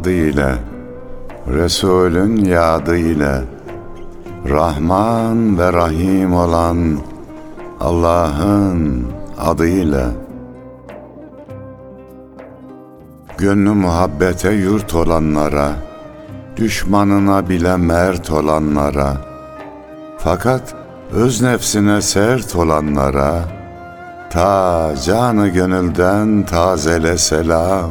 adı ile, Resulün yadı ile, Rahman ve Rahim olan Allah'ın adıyla. Gönlü muhabbete yurt olanlara, düşmanına bile mert olanlara, fakat öz nefsine sert olanlara, ta canı gönülden tazele selam,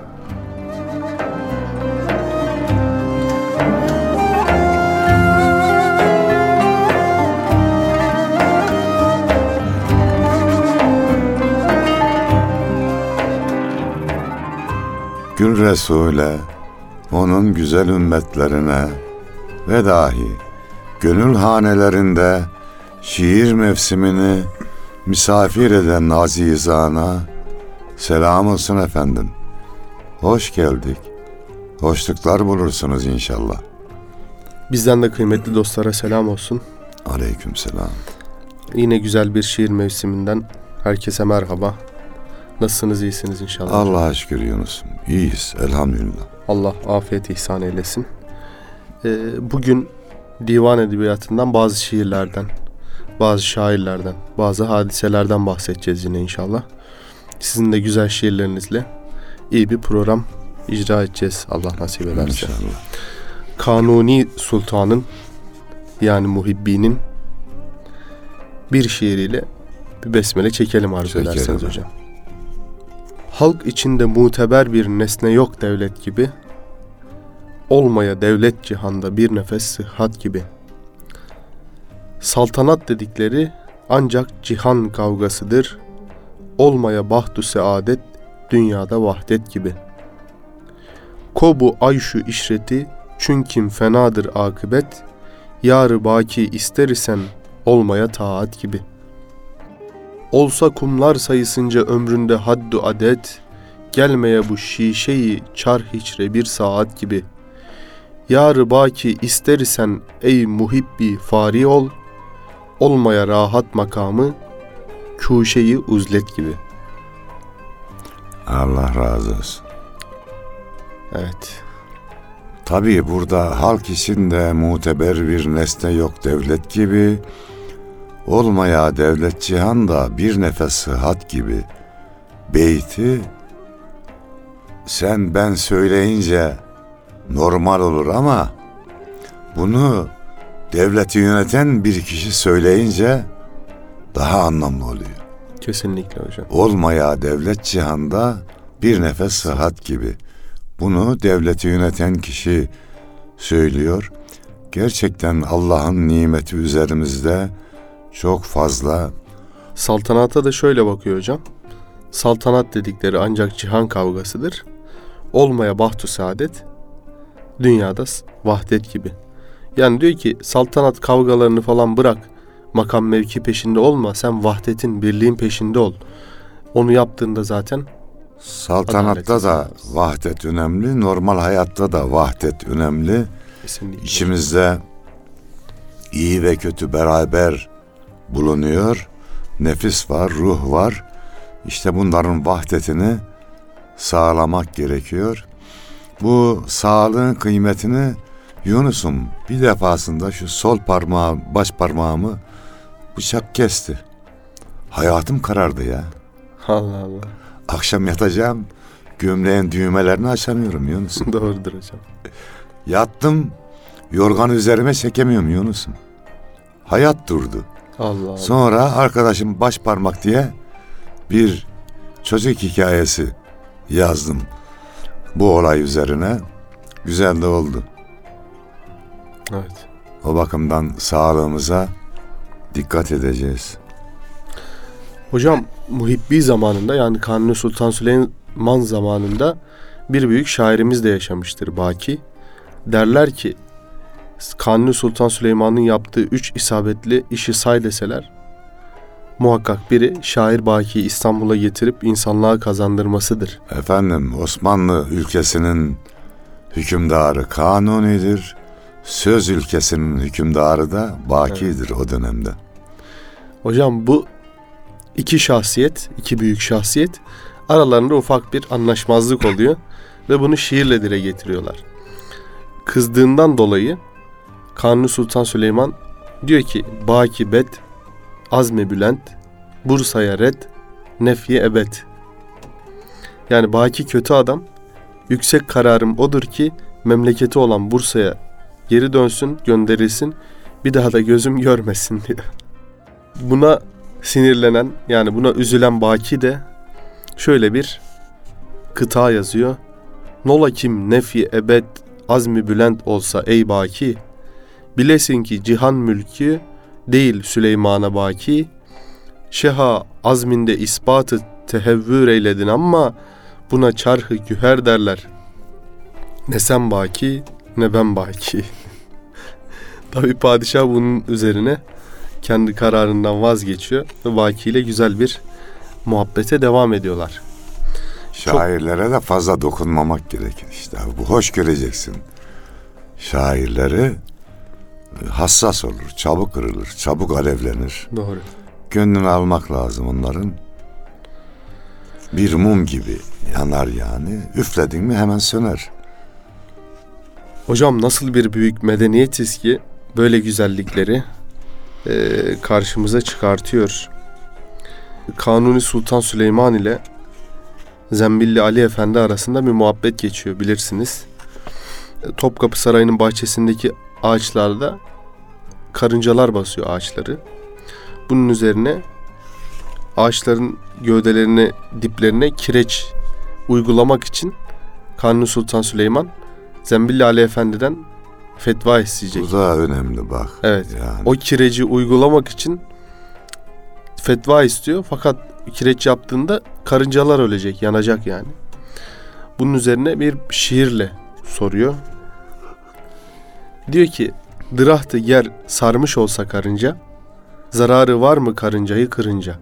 Gül Resul'e, onun güzel ümmetlerine ve dahi gönül hanelerinde şiir mevsimini misafir eden azizana selam olsun efendim. Hoş geldik. Hoşluklar bulursunuz inşallah. Bizden de kıymetli dostlara selam olsun. Aleyküm selam. Yine güzel bir şiir mevsiminden herkese merhaba. Nasılsınız, iyisiniz inşallah. Allah'a şükür Yunus'um. İyiyiz elhamdülillah. Allah afiyet ihsan eylesin. Ee, bugün divan edebiyatından bazı şiirlerden, bazı şairlerden, bazı hadiselerden bahsedeceğiz yine inşallah. Sizin de güzel şiirlerinizle iyi bir program icra edeceğiz Allah nasip ederse. İnşallah. Kanuni Sultan'ın yani Muhibbi'nin bir şiiriyle bir besmele çekelim arzu Çekelim. ederseniz hocam. Halk içinde muteber bir nesne yok devlet gibi. Olmaya devlet cihanda bir nefes sıhhat gibi. Saltanat dedikleri ancak cihan kavgasıdır. Olmaya bahtu saadet dünyada vahdet gibi. Kobu ay şu işreti çünkü fenadır akıbet. Yarı baki ister isen olmaya taat gibi. Olsa kumlar sayısınca ömründe haddu adet, gelmeye bu şişeyi çar hiçre bir saat gibi. Yarı baki ister isen ey muhibbi fari ol, olmaya rahat makamı, kuşeyi uzlet gibi. Allah razı olsun. Evet, Tabii burada halk içinde muteber bir nesne yok devlet gibi, olmaya devlet cihanda bir nefes sıhhat gibi. Beyti sen ben söyleyince normal olur ama bunu devleti yöneten bir kişi söyleyince daha anlamlı oluyor. kesinlikle hocam. Olmaya devlet cihanda bir nefes sıhhat gibi. Bunu devleti yöneten kişi söylüyor. Gerçekten Allah'ın nimeti üzerimizde çok fazla. Saltanata da şöyle bakıyor hocam. Saltanat dedikleri ancak cihan kavgasıdır. Olmaya bahtu saadet, dünyada vahdet gibi. Yani diyor ki saltanat kavgalarını falan bırak. Makam mevki peşinde olma. Sen vahdetin, birliğin peşinde ol. Onu yaptığında zaten Saltanatta da vahdet önemli, normal hayatta da vahdet önemli. kesinlikle. İçimizde iyi ve kötü beraber bulunuyor. Nefis var, ruh var. İşte bunların vahdetini sağlamak gerekiyor. Bu sağlığın kıymetini Yunus'um bir defasında şu sol parmağı, baş parmağımı bıçak kesti. Hayatım karardı ya. Allah Allah. Akşam yatacağım, gömleğin düğmelerini açamıyorum Yunus. Doğrudur hocam. Yattım, Yorganı üzerime çekemiyorum Yunus'um. Hayat durdu. Allah Allah. Sonra arkadaşım baş parmak diye bir çocuk hikayesi yazdım. Bu olay üzerine güzel de oldu. Evet. O bakımdan sağlığımıza dikkat edeceğiz. Hocam Muhibbi zamanında yani Kanuni Sultan Süleyman zamanında bir büyük şairimiz de yaşamıştır Baki. Derler ki Kanuni Sultan Süleyman'ın yaptığı üç isabetli işi say deseler muhakkak biri şair Baki'yi İstanbul'a getirip insanlığa kazandırmasıdır. Efendim Osmanlı ülkesinin hükümdarı Kanuni'dir. Söz ülkesinin hükümdarı da Baki'dir o dönemde. Hocam bu iki şahsiyet, iki büyük şahsiyet aralarında ufak bir anlaşmazlık oluyor ve bunu şiirle dile getiriyorlar. Kızdığından dolayı Kanuni Sultan Süleyman diyor ki Baki bet, azme bülent, Bursa'ya red, nefye ebed. Yani Baki kötü adam, yüksek kararım odur ki memleketi olan Bursa'ya geri dönsün, gönderilsin, bir daha da gözüm görmesin diyor. Buna sinirlenen yani buna üzülen Baki de şöyle bir kıta yazıyor. Nola kim nefi ebed azmi bülent olsa ey Baki bilesin ki cihan mülkü değil Süleyman'a baki şeha azminde ispatı tehevvür eyledin ama buna çarhı güher derler. Ne sen baki ne ben baki. Tabi padişah bunun üzerine kendi kararından vazgeçiyor ve Baki ile güzel bir muhabbete devam ediyorlar. Şairlere de fazla dokunmamak gerekir işte. Bu hoş göreceksin. Şairleri hassas olur, çabuk kırılır, çabuk alevlenir. Doğru. Gönlünü almak lazım onların. Bir mum gibi yanar yani. Üfledin mi hemen söner. Hocam nasıl bir büyük medeniyetiz ki böyle güzellikleri e, karşımıza çıkartıyor. Kanuni Sultan Süleyman ile Zembilli Ali Efendi arasında bir muhabbet geçiyor bilirsiniz. E, Topkapı Sarayı'nın bahçesindeki ağaçlarda karıncalar basıyor ağaçları. Bunun üzerine ağaçların gövdelerine, diplerine kireç uygulamak için Kanuni Sultan Süleyman Zembilli Ali Efendi'den fetva isteyecek. Bu da önemli bak. Evet. Yani O kireci uygulamak için fetva istiyor fakat kireç yaptığında karıncalar ölecek, yanacak yani. Bunun üzerine bir şiirle soruyor. Diyor ki, Dırahtı yer sarmış olsa karınca, zararı var mı karıncayı kırınca?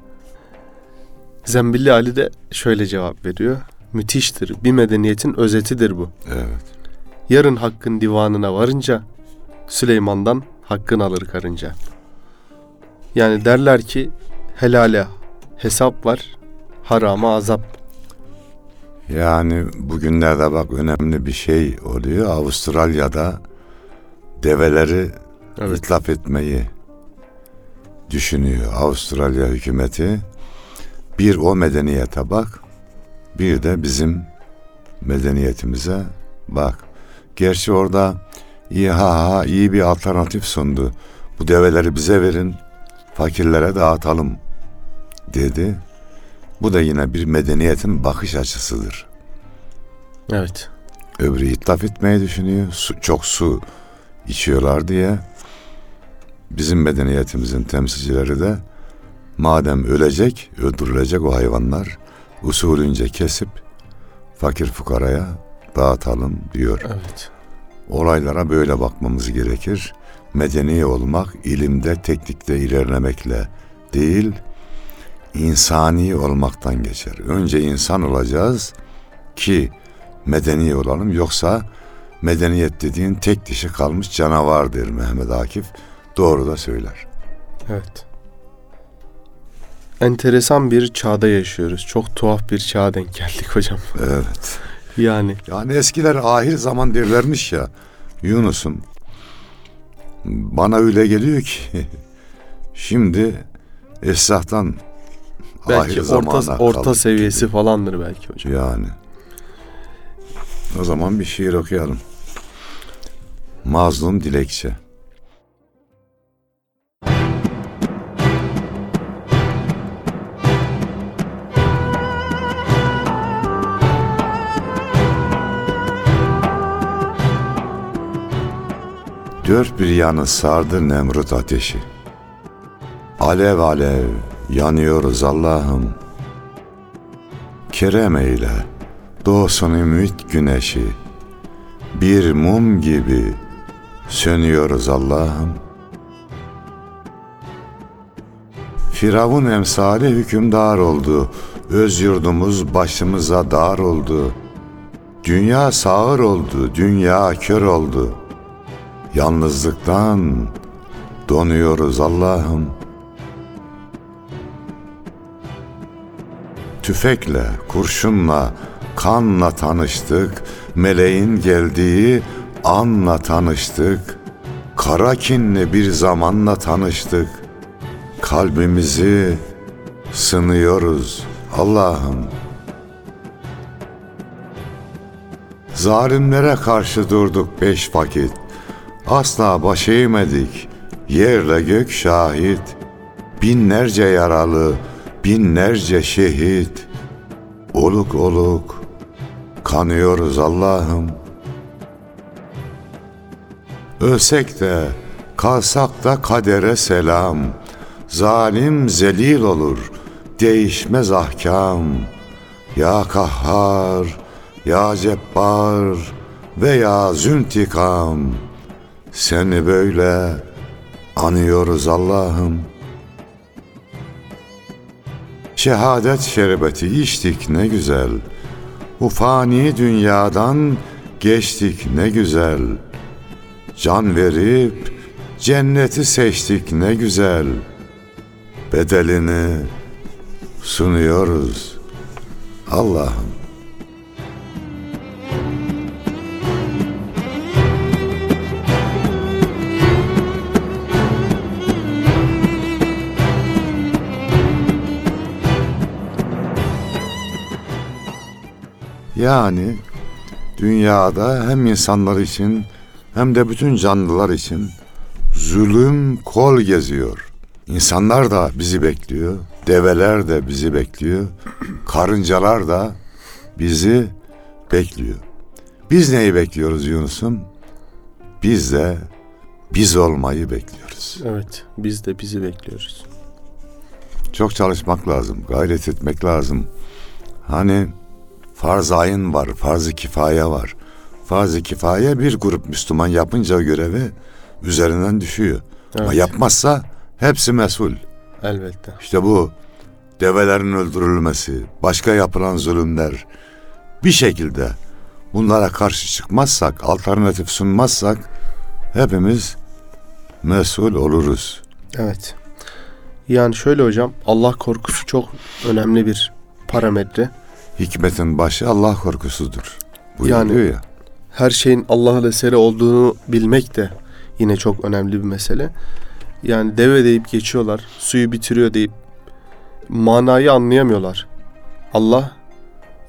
Zembilli Ali de şöyle cevap veriyor. Müthiştir, bir medeniyetin özetidir bu. evet. Yarın hakkın divanına varınca Süleyman'dan hakkın alır karınca. Yani derler ki helale hesap var, harama azap. Yani bugünlerde bak önemli bir şey oluyor. Avustralya'da develeri Evet. itlaf etmeyi düşünüyor Avustralya hükümeti. Bir o medeniyete bak, bir de bizim medeniyetimize bak. Gerçi orada iyi ha ha iyi bir alternatif sundu. Bu develeri bize verin, fakirlere dağıtalım dedi. Bu da yine bir medeniyetin bakış açısıdır. Evet. Öbürü itlaf etmeyi düşünüyor. Su, çok su içiyorlar diye. Bizim medeniyetimizin temsilcileri de madem ölecek, öldürülecek o hayvanlar usulünce kesip fakir fukaraya dağıtalım diyor. Evet. Olaylara böyle bakmamız gerekir. Medeni olmak ilimde, teknikte ilerlemekle değil, insani olmaktan geçer. Önce insan olacağız ki medeni olalım. Yoksa medeniyet dediğin tek dişi kalmış canavar der Mehmet Akif. Doğru da söyler. Evet. Enteresan bir çağda yaşıyoruz. Çok tuhaf bir çağa denk geldik hocam. Evet. Yani Yani eskiler ahir zaman derlermiş ya. Yunus'um. Bana öyle geliyor ki şimdi esnaftan belki orta zamana orta kaldık seviyesi gibi. falandır belki hocam. Yani. O zaman bir şiir okuyalım. Mazlum Dilekçe Dört bir yanı sardı Nemrut ateşi. Alev alev yanıyoruz Allah'ım. Kerem eyle doğsun ümit güneşi. Bir mum gibi sönüyoruz Allah'ım. Firavun emsali hükümdar oldu. Öz yurdumuz başımıza dar oldu. Dünya sağır oldu, dünya kör oldu. Yalnızlıktan donuyoruz Allah'ım. Tüfekle, kurşunla, kanla tanıştık. Meleğin geldiği anla tanıştık. Kara kinli bir zamanla tanıştık. Kalbimizi sınıyoruz Allah'ım. Zalimlere karşı durduk beş vakit. Asla baş eğmedik. Yerle gök şahit. Binlerce yaralı, binlerce şehit. Oluk oluk kanıyoruz Allah'ım. Ölsek de kalsak da kadere selam. Zalim zelil olur, değişmez ahkam. Ya kahhar, ya cebbar ve ya züntikam. Seni böyle anıyoruz Allah'ım. Şehadet şerbeti içtik ne güzel. Bu fani dünyadan geçtik ne güzel. Can verip cenneti seçtik ne güzel. Bedelini sunuyoruz Allah'ım. Yani dünyada hem insanlar için hem de bütün canlılar için zulüm kol geziyor. İnsanlar da bizi bekliyor, develer de bizi bekliyor, karıncalar da bizi bekliyor. Biz neyi bekliyoruz Yunus'um? Biz de biz olmayı bekliyoruz. Evet, biz de bizi bekliyoruz. Çok çalışmak lazım, gayret etmek lazım. Hani farz ayın var, farz-ı kifaye var. Farz-ı kifaye bir grup Müslüman yapınca görevi üzerinden düşüyor. Ama Evet. yapmazsa hepsi mesul. Elbette. İşte bu develerin öldürülmesi, başka yapılan zulümler bir şekilde bunlara karşı çıkmazsak, alternatif sunmazsak hepimiz mesul oluruz. Evet. Yani şöyle hocam, Allah korkusu çok önemli bir parametre. Hikmetin başı Allah korkusudur. Buyuruyor Yani- ya. Her şeyin Allah'ın eseri olduğunu bilmek de yine çok önemli bir mesele. Yani deve deyip geçiyorlar, suyu bitiriyor deyip manayı anlayamıyorlar. Allah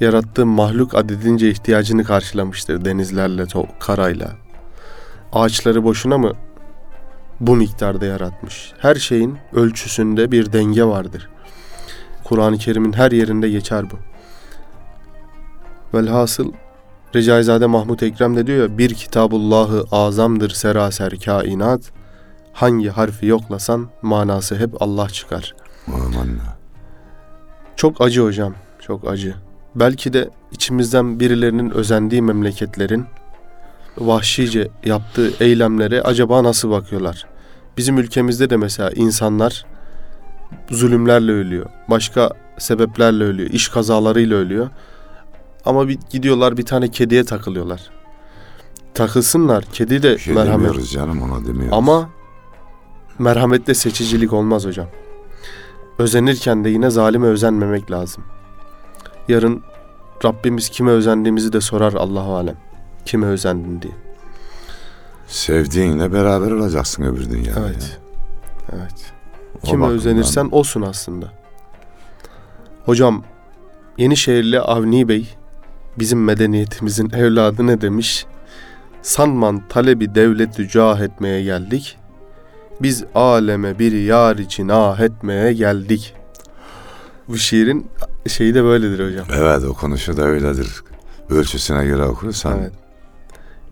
yarattığı mahluk adedince ihtiyacını karşılamıştır denizlerle, karayla. Ağaçları boşuna mı bu miktarda yaratmış? Her şeyin ölçüsünde bir denge vardır. Kur'an-ı Kerim'in her yerinde geçer bu. Velhasıl Recaizade Mahmut Ekrem de diyor ya bir kitabullahı azamdır seraser kainat. Hangi harfi yoklasan manası hep Allah çıkar. Aman. Çok acı hocam, çok acı. Belki de içimizden birilerinin özendiği memleketlerin vahşice yaptığı eylemlere acaba nasıl bakıyorlar? Bizim ülkemizde de mesela insanlar zulümlerle ölüyor. Başka sebeplerle ölüyor. iş kazalarıyla ölüyor. Ama bir gidiyorlar bir tane kediye takılıyorlar. Takılsınlar. Kedi de Bir şey merhamet. demiyoruz canım ona demiyoruz. Ama merhamette seçicilik olmaz hocam. Özenirken de yine zalime özenmemek lazım. Yarın Rabbimiz kime özendiğimizi de sorar Allahu alem. Kime özendin diye. Sevdiğinle beraber olacaksın öbür dünyada. Evet. Evet. O Kime bakımdan- özenirsen olsun aslında. Hocam Yenişehirli Avni Bey bizim medeniyetimizin evladı ne demiş? Sanman talebi devleti cah etmeye geldik. Biz aleme bir yar için ah etmeye geldik. Bu şiirin şeyi de böyledir hocam. Evet okunuşu da öyledir. Ölçüsüne göre okursan. Evet.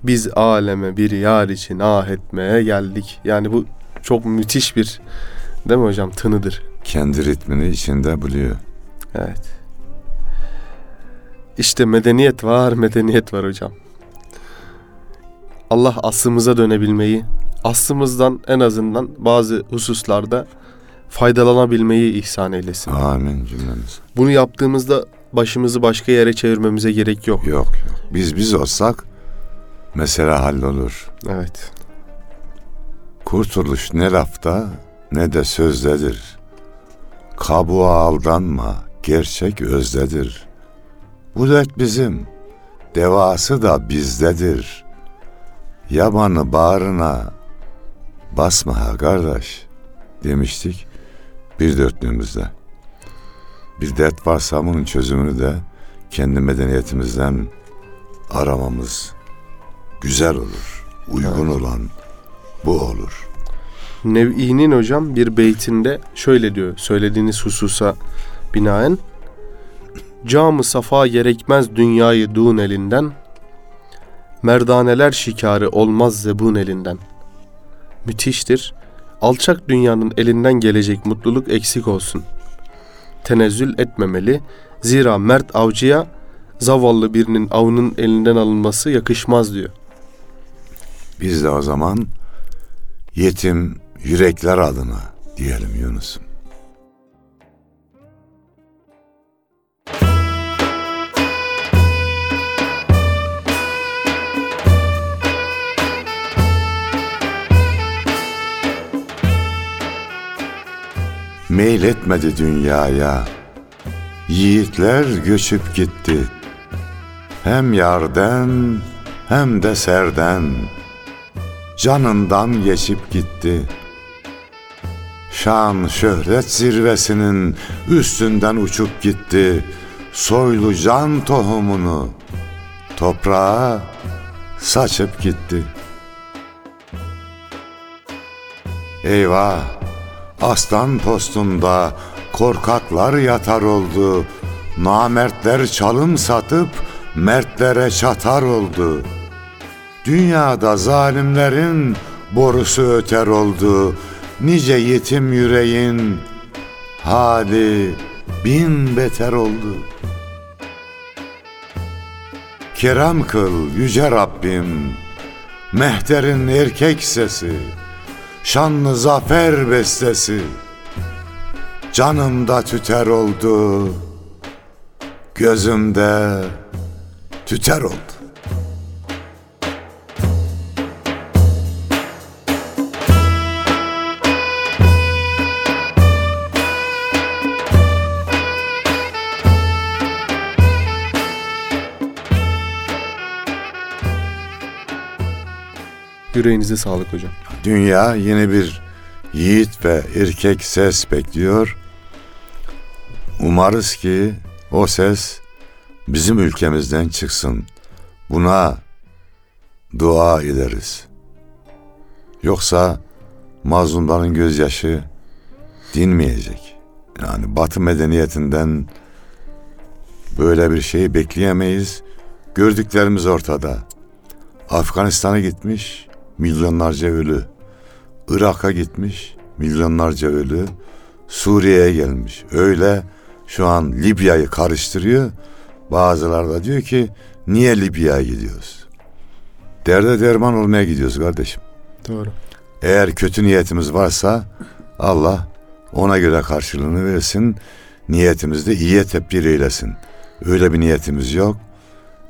Biz aleme bir yar için ah etmeye geldik. Yani bu çok müthiş bir değil mi hocam tınıdır. Kendi ritmini içinde buluyor. Evet. İşte medeniyet var, medeniyet var hocam. Allah aslımıza dönebilmeyi, aslımızdan en azından bazı hususlarda faydalanabilmeyi ihsan eylesin. Amin cümlemiz. Bunu yaptığımızda başımızı başka yere çevirmemize gerek yok. Yok yok. Biz biz olsak mesele hallolur. Evet. Kurtuluş ne lafta ne de sözdedir. Kabuğa aldanma, gerçek özdedir. Bu dert bizim, devası da bizdedir. Yabanı bağrına basma ha kardeş demiştik bir dörtlüğümüzde. Bir dert varsa bunun çözümünü de kendi medeniyetimizden aramamız güzel olur. Uygun olan bu olur. Nev'i'nin hocam bir beytinde şöyle diyor söylediğiniz hususa binaen Camı safa gerekmez dünyayı dun elinden Merdaneler şikarı olmaz zebun elinden Müthiştir Alçak dünyanın elinden gelecek mutluluk eksik olsun Tenezzül etmemeli Zira mert avcıya zavallı birinin avının elinden alınması yakışmaz diyor. Biz de o zaman yetim yürekler adına diyelim Yunus'um. Meyletmedi dünyaya, yiğitler göçüp gitti. Hem yarden hem de serden, canından geçip gitti. Şan şöhret zirvesinin üstünden uçup gitti. Soylu can tohumunu toprağa saçıp gitti. Eyvah! Aslan postunda korkaklar yatar oldu. Namertler çalım satıp mertlere çatar oldu. Dünyada zalimlerin borusu öter oldu. Nice yetim yüreğin hali bin beter oldu. Kerem kıl yüce Rabbim, mehterin erkek sesi, şanlı zafer bestesi, canımda tüter oldu, gözümde tüter oldu. Yüreğinize sağlık hocam. Dünya yeni bir yiğit ve erkek ses bekliyor. Umarız ki o ses bizim ülkemizden çıksın. Buna dua ederiz. Yoksa mazlumların gözyaşı dinmeyecek. Yani Batı medeniyetinden böyle bir şeyi bekleyemeyiz. Gördüklerimiz ortada. Afganistan'a gitmiş, milyonlarca ölü. Irak'a gitmiş, milyonlarca ölü. Suriye'ye gelmiş. Öyle şu an Libya'yı karıştırıyor. Bazıları da diyor ki niye Libya'ya gidiyoruz? Derde derman olmaya gidiyoruz kardeşim. Doğru. Eğer kötü niyetimiz varsa Allah ona göre karşılığını versin. Niyetimizi de iyiye tebdil eylesin. Öyle bir niyetimiz yok.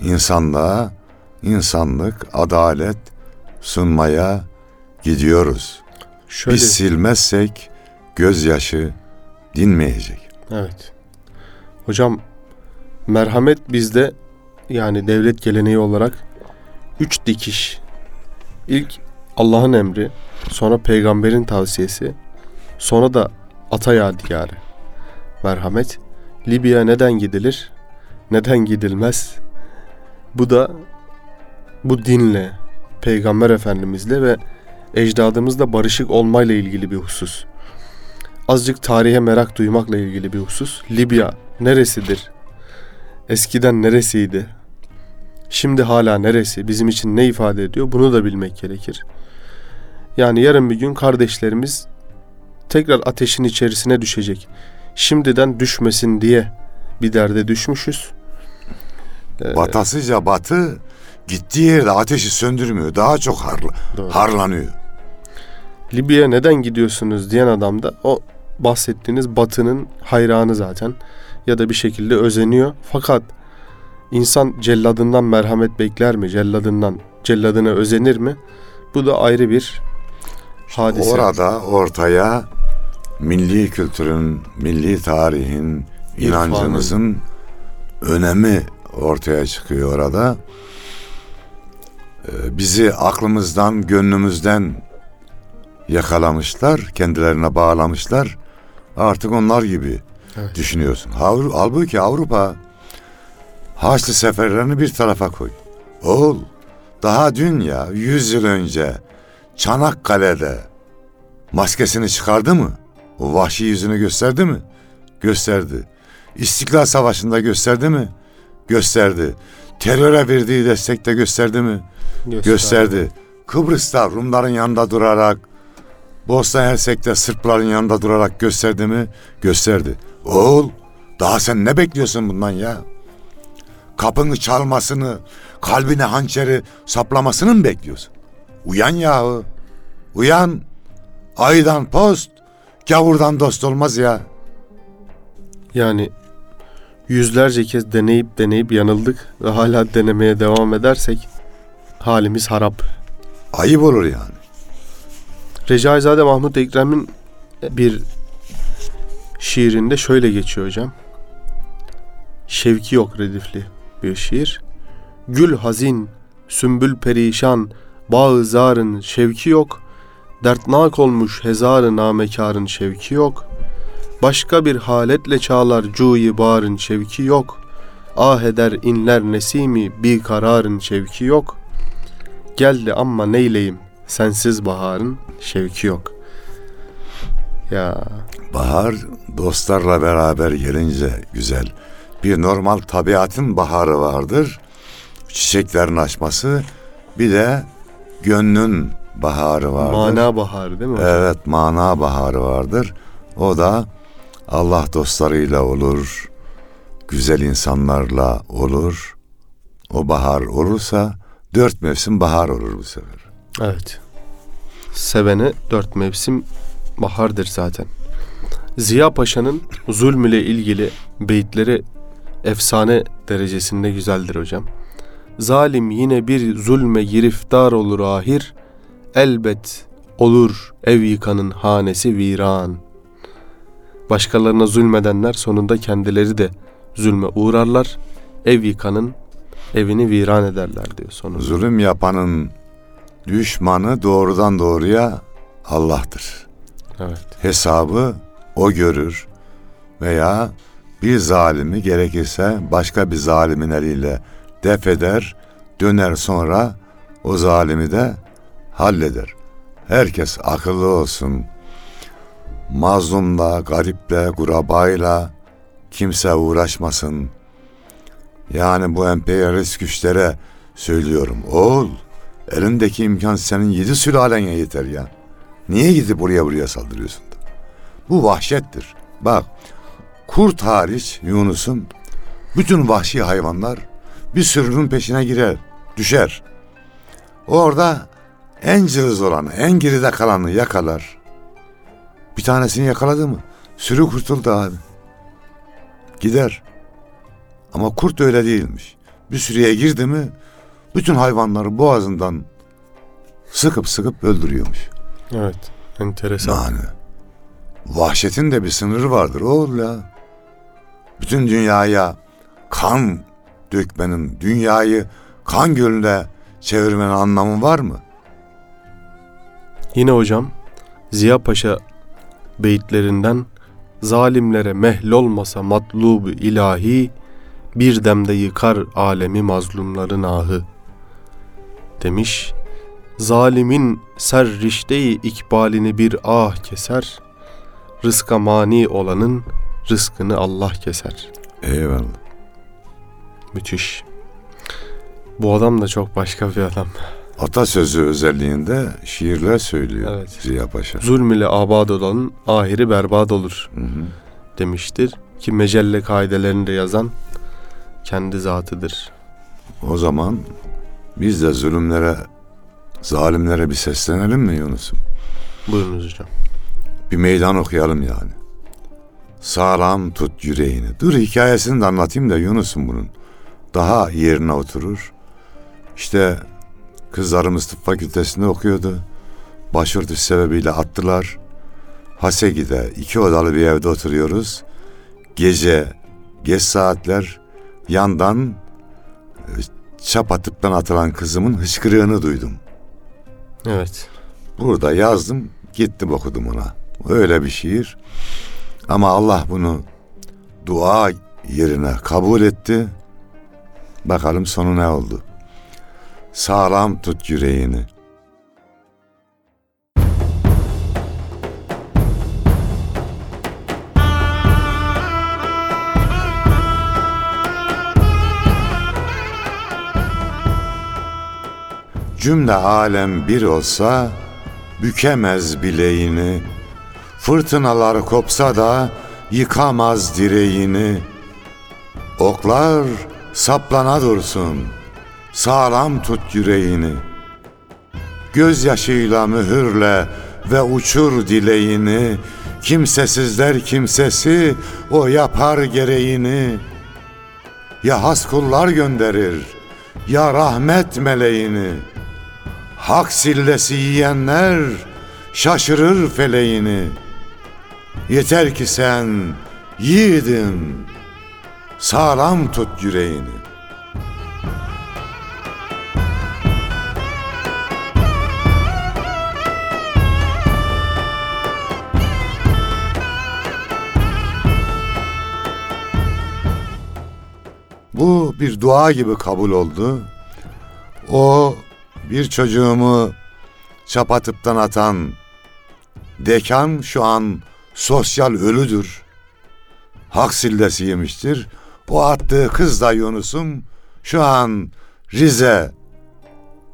İnsanlığa, insanlık, adalet sunmaya gidiyoruz. Şöyle, Biz silmezsek gözyaşı dinmeyecek. evet. Hocam merhamet bizde yani devlet geleneği olarak üç dikiş. İlk Allah'ın emri, sonra peygamberin tavsiyesi, sonra da ata yadigarı. Merhamet. Libya neden gidilir? Neden gidilmez? Bu da bu dinle, Peygamber Efendimizle ve ecdadımızla barışık olmayla ilgili bir husus. Azıcık tarihe merak duymakla ilgili bir husus. Libya neresidir? Eskiden neresiydi? Şimdi hala neresi? Bizim için ne ifade ediyor? Bunu da bilmek gerekir. Yani yarın bir gün kardeşlerimiz tekrar ateşin içerisine düşecek. Şimdiden düşmesin diye bir derde düşmüşüz. Ee, Batasıca batı gittiği yerde ateşi söndürmüyor. Daha çok harla, harlanıyor. Libya'ya neden gidiyorsunuz diyen adam da o bahsettiğiniz batının hayranı zaten. Ya da bir şekilde özeniyor. Fakat insan celladından merhamet bekler mi? Celladından, celladına özenir mi? Bu da ayrı bir hadise. Orada ortaya milli kültürün, milli tarihin, inancımızın önemi ortaya çıkıyor orada. Ee, bizi aklımızdan, gönlümüzden yakalamışlar, kendilerine bağlamışlar. Artık onlar gibi evet. düşünüyorsun. Halbuki Avrupa Haçlı seferlerini bir tarafa koy. Oğul, daha dün ya, yüz yıl önce Çanakkale'de maskesini çıkardı mı? O vahşi yüzünü gösterdi mi? Gösterdi. İstiklal Savaşı'nda gösterdi mi? Gösterdi. Teröre verdiği destekte gösterdi mi? Gösterdi. gösterdi. Kıbrıs'ta Rumların yanında durarak, Bosna Hersek'te Sırpların yanında durarak gösterdi mi? Gösterdi. Oğul, daha sen ne bekliyorsun bundan ya? Kapını çalmasını, kalbine hançeri saplamasını mı bekliyorsun? Uyan yahu. Uyan. Aydan post, gavurdan dost olmaz ya. Yani yüzlerce kez deneyip deneyip yanıldık ve hala denemeye devam edersek halimiz harap. Ayıp olur yani. Recaizade Mahmut Ekrem'in bir şiirinde şöyle geçiyor hocam. Şevki yok redifli bir şiir. Gül hazin, sümbül perişan, bağı zarın şevki yok. Dertnak olmuş hezarı namekarın şevki yok. Başka bir haletle çağlar cuyi barın şevki yok. Ah eder inler nesimi bir kararın şevki yok. Geldi ama neyleyim sensiz baharın şevki yok. Ya bahar dostlarla beraber gelince güzel. Bir normal tabiatın baharı vardır. Çiçeklerin açması bir de gönlün baharı vardır. Mana baharı değil mi? Hocam? Evet mana baharı vardır. O da Allah dostlarıyla olur. Güzel insanlarla olur. O bahar olursa dört mevsim bahar olur bu sefer. Evet. Sevene dört mevsim bahardır zaten. Ziya Paşa'nın zulm ile ilgili beyitleri efsane derecesinde güzeldir hocam. Zalim yine bir zulme giriftar olur ahir, elbet olur ev yıkanın hanesi viran. Başkalarına zulmedenler sonunda kendileri de zulme uğrarlar, ev yıkanın evini viran ederler diyor sonunda. Zulüm yapanın düşmanı doğrudan doğruya Allah'tır. Evet. Hesabı o görür veya bir zalimi gerekirse başka bir zalimin eliyle def eder, döner sonra o zalimi de halleder. Herkes akıllı olsun. Mazlumla, gariple, gurabayla kimse uğraşmasın. Yani bu emperyalist güçlere söylüyorum. Oğul, elindeki imkan senin yedi sülalene yeter ya. Niye gidip buraya buraya saldırıyorsun? Bu vahşettir. Bak, kurt hariç Yunus'un bütün vahşi hayvanlar bir sürünün peşine girer, düşer. Orada en cılız olanı, en geride kalanı yakalar. Bir tanesini yakaladı mı? Sürü kurtuldu abi. Gider. Ama kurt öyle değilmiş. Bir sürüye girdi mi bütün hayvanları boğazından sıkıp sıkıp öldürüyormuş. Evet. Enteresan. Yani vahşetin de bir sınırı vardır oğul ya. Bütün dünyaya kan dökmenin, dünyayı kan gölüne çevirmenin anlamı var mı? Yine hocam Ziya Paşa beyitlerinden zalimlere mehl olmasa matlubu ilahi bir demde yıkar alemi mazlumların ahı demiş Zalimin serrişteyi ikbalini bir ah keser. Rızka mani olanın rızkını Allah keser. Eyvallah. Müthiş. Bu adam da çok başka bir adam. Atasözü özelliğinde şiirler söylüyor Evet. Ziya Paşa. Zulm ile abad olanın ahiri berbat olur Hı hı. demiştir. Ki mecelle kaidelerini de yazan kendi zatıdır. O zaman biz de zulümlere, zalimlere bir seslenelim mi Yunus'um? Buyurunuz hocam. Bir meydan okuyalım yani. Sağlam tut yüreğini. Dur hikayesini de anlatayım da Yunus'um bunun. Daha yerine oturur. İşte kızlarımız tıp fakültesinde okuyordu. Başörtüsü sebebiyle attılar. Hasegi'de iki odalı bir evde oturuyoruz. Gece, geç saatler yandan e, çap atıptan atılan kızımın hıçkırığını duydum. Evet. Burada yazdım, gittim okudum ona. Öyle bir şiir. Ama Allah bunu dua yerine kabul etti. Bakalım sonu ne oldu? Sağlam tut yüreğini. Cümle alem bir olsa bükemez bileğini. Fırtınalar kopsa da yıkamaz direğini. Oklar saplana dursun, sağlam tut yüreğini. Gözyaşıyla mühürle ve uçur dileğini. Kimsesizler kimsesi o yapar gereğini. Ya has kullar gönderir, ya rahmet meleğini. Hak sillesi yiyenler şaşırır feleğini. Yeter ki sen yiğidim, sağlam tut yüreğini. Bu bir dua gibi kabul oldu. O bir çocuğumu çapatıptan atan dekan şu an sosyal ölüdür. Hak sillesi yemiştir. O attığı kız da Yunus'um şu an Rize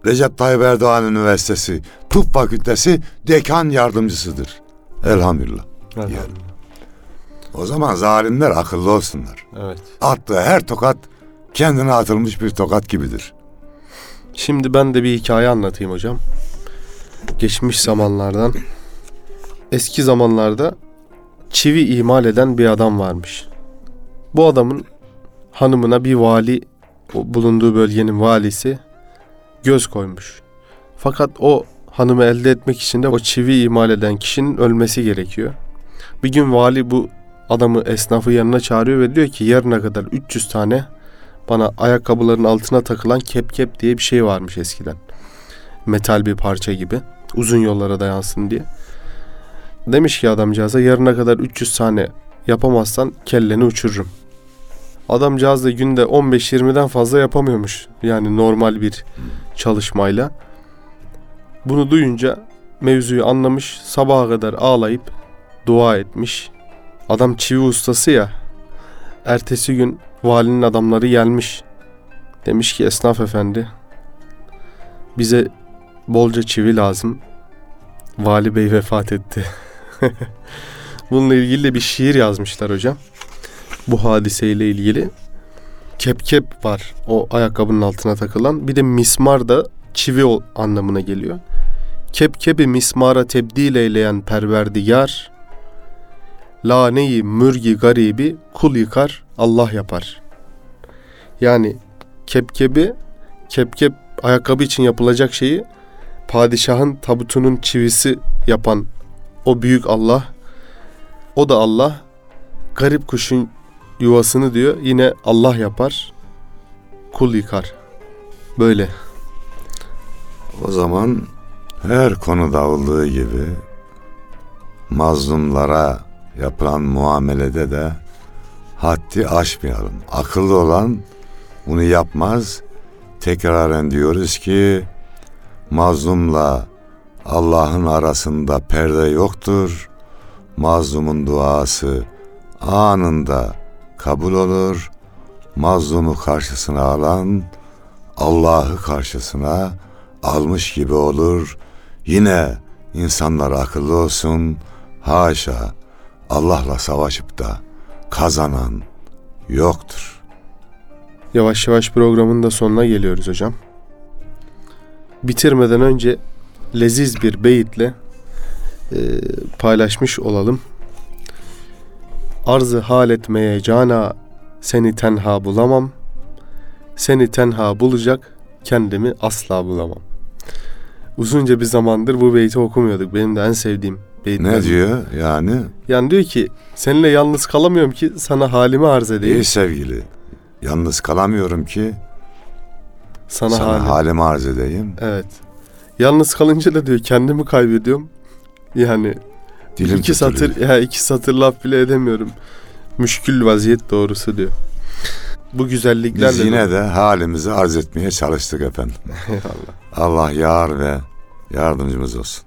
Recep Tayyip Erdoğan Üniversitesi Tıp Fakültesi dekan yardımcısıdır. Elhamdülillah. Elhamdülillah. O zaman zalimler akıllı olsunlar. Evet. Attığı her tokat kendine atılmış bir tokat gibidir. Şimdi ben de bir hikaye anlatayım hocam. Geçmiş zamanlardan. Eski zamanlarda çivi imal eden bir adam varmış. Bu adamın hanımına bir vali, bulunduğu bölgenin valisi göz koymuş. Fakat o hanımı elde etmek için de o çivi imal eden kişinin ölmesi gerekiyor. Bir gün vali bu adamı esnafı yanına çağırıyor ve diyor ki yarına kadar 300 tane bana ayakkabıların altına takılan kep kep diye bir şey varmış eskiden. Metal bir parça gibi. Uzun yollara dayansın diye. Demiş ki adamcağıza yarına kadar 300 tane yapamazsan kelleni uçururum. Adamcağız da günde 15-20'den fazla yapamıyormuş. Yani normal bir çalışmayla. Bunu duyunca mevzuyu anlamış. Sabaha kadar ağlayıp dua etmiş. Adam çivi ustası ya. Ertesi gün valinin adamları gelmiş. Demiş ki esnaf efendi bize bolca çivi lazım. Vali bey vefat etti. Bununla ilgili de bir şiir yazmışlar hocam. Bu hadiseyle ilgili. Kepkep var o ayakkabının altına takılan. Bir de mismar da çivi anlamına geliyor. Kepkebi mismara tebdil eyleyen perverdigar. Laneyi mürgi garibi kul yıkar Allah yapar. Yani kepkebi kepkep ayakkabı için yapılacak şeyi padişahın tabutunun çivisi yapan o büyük Allah o da Allah garip kuşun yuvasını diyor yine Allah yapar kul yıkar. Böyle. O zaman her konuda olduğu gibi mazlumlara yapılan muamelede de haddi aşmayalım. Akıllı olan bunu yapmaz. Tekraren diyoruz ki Mazlumla Allah'ın arasında perde yoktur. Mazlumun duası anında kabul olur. Mazlumu karşısına alan Allah'ı karşısına almış gibi olur. Yine insanlar akıllı olsun. Haşa Allah'la savaşıp da kazanan yoktur. Yavaş yavaş programın da sonuna geliyoruz hocam. Bitirmeden önce leziz bir beyitle e, paylaşmış olalım. Arzı hal etmeye cana seni tenha bulamam. Seni tenha bulacak kendimi asla bulamam. Uzunca bir zamandır bu beyti okumuyorduk. Benim de en sevdiğim beyitler. Ne diyor yani? Yani diyor ki seninle yalnız kalamıyorum ki sana halimi arz edeyim. İyi sevgili. Yalnız kalamıyorum ki sana, sana halimi. halimi arz edeyim. Evet. Yalnız kalınca da diyor kendimi kaybediyorum. Yani Dilim iki tutuluyor. satır ya iki satır laf bile edemiyorum. Müşkül vaziyet doğrusu diyor. Bu güzelliklerle Biz yine de halimizi arz etmeye çalıştık efendim. Eyvallah. Allah yar ve yardımcımız olsun.